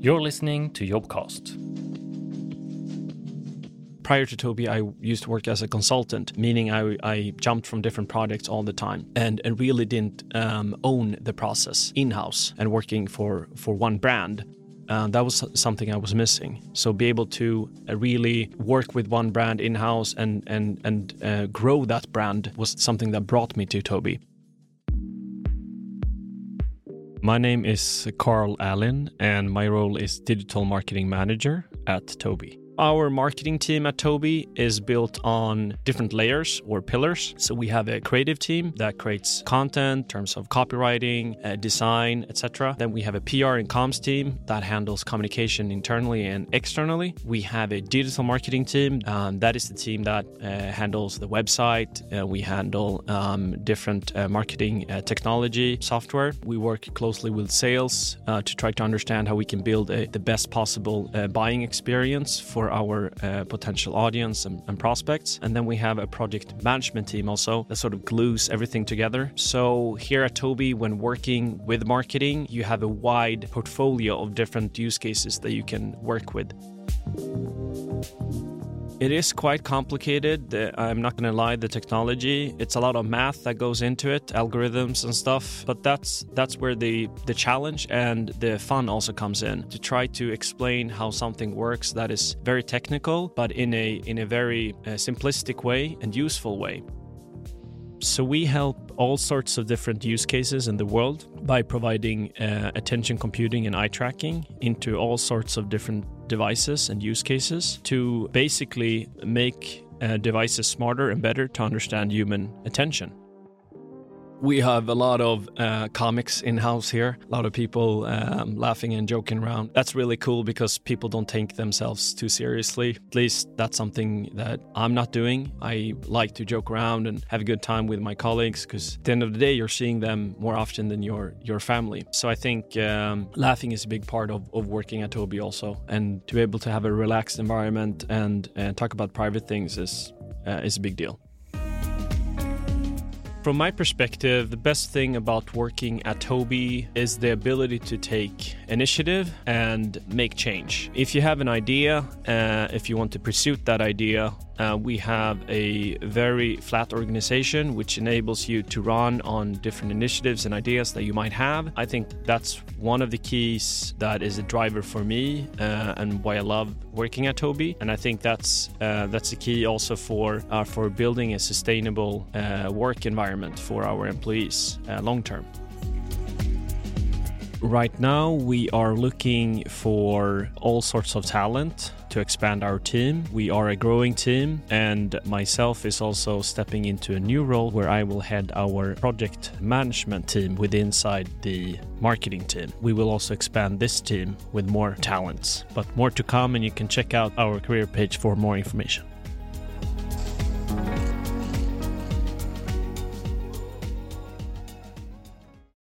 You're listening to Jobcast. Prior to Tobii, I used to work as a consultant, meaning I, I jumped from different projects all the time and, and really didn't um, own the process in house and working for, for one brand. Uh, that was something I was missing. So be able to uh, really work with one brand in house and and and uh, grow that brand was something that brought me to Tobii. My name is Carl Allen, and my role is digital marketing manager at Tobii. Our marketing team at Tobii is built on different layers or pillars. So we have a creative team that creates content in terms of copywriting, uh, design, etc. Then we have a PR and comms team that handles communication internally and externally. We have a digital marketing team. Um, that is the team that uh, handles the website. Uh, we handle um, different uh, marketing uh, technology software. We work closely with sales uh, to try to understand how we can build a, the best possible buying experience for our uh, potential audience and, and, prospects. And then we have a project management team also that sort of glues everything together. So here at Tobii, when working with marketing, you have a wide portfolio of different use cases that you can work with. It is quite complicated. I'm not going to lie, the technology, it's a lot of math that goes into it, algorithms and stuff, but that's that's where the the challenge and the fun also comes in. To try to explain how something works that is very technical but in a in a very uh, simplistic way and useful way. So we help all sorts of different use cases in the world by providing uh, attention computing and eye tracking into all sorts of different devices and use cases to basically make uh, devices smarter and better to understand human attention. We have a lot of uh, comics in house here, a lot of people um, laughing and joking around. That's really cool because people don't take themselves too seriously. At least that's something that I'm not doing. I like to joke around and have a good time with my colleagues because at the end of the day, you're seeing them more often than your, your family. So I think um, laughing is a big part of, of working at Tobii also. And to be able to have a relaxed environment and, and talk about private things is, uh, is a big deal. From my perspective, the best thing about working at Tobii is the ability to take initiative and make change. If you have an idea, uh, if you want to pursue that idea, uh, we have a very flat organization which enables you to run on different initiatives and ideas that you might have. I think that's one of the keys that is a driver for me uh, and why I love working at Tobii. And I think that's uh, that's the key also for uh, for building a sustainable uh, work environment for our employees uh, long term. Right now, we are looking for all sorts of talent to expand our team. We are a growing team, and myself is also stepping into a new role where I will head our project management team with inside the marketing team. We will also expand this team with more talents, but more to come, and you can check out our career page for more information.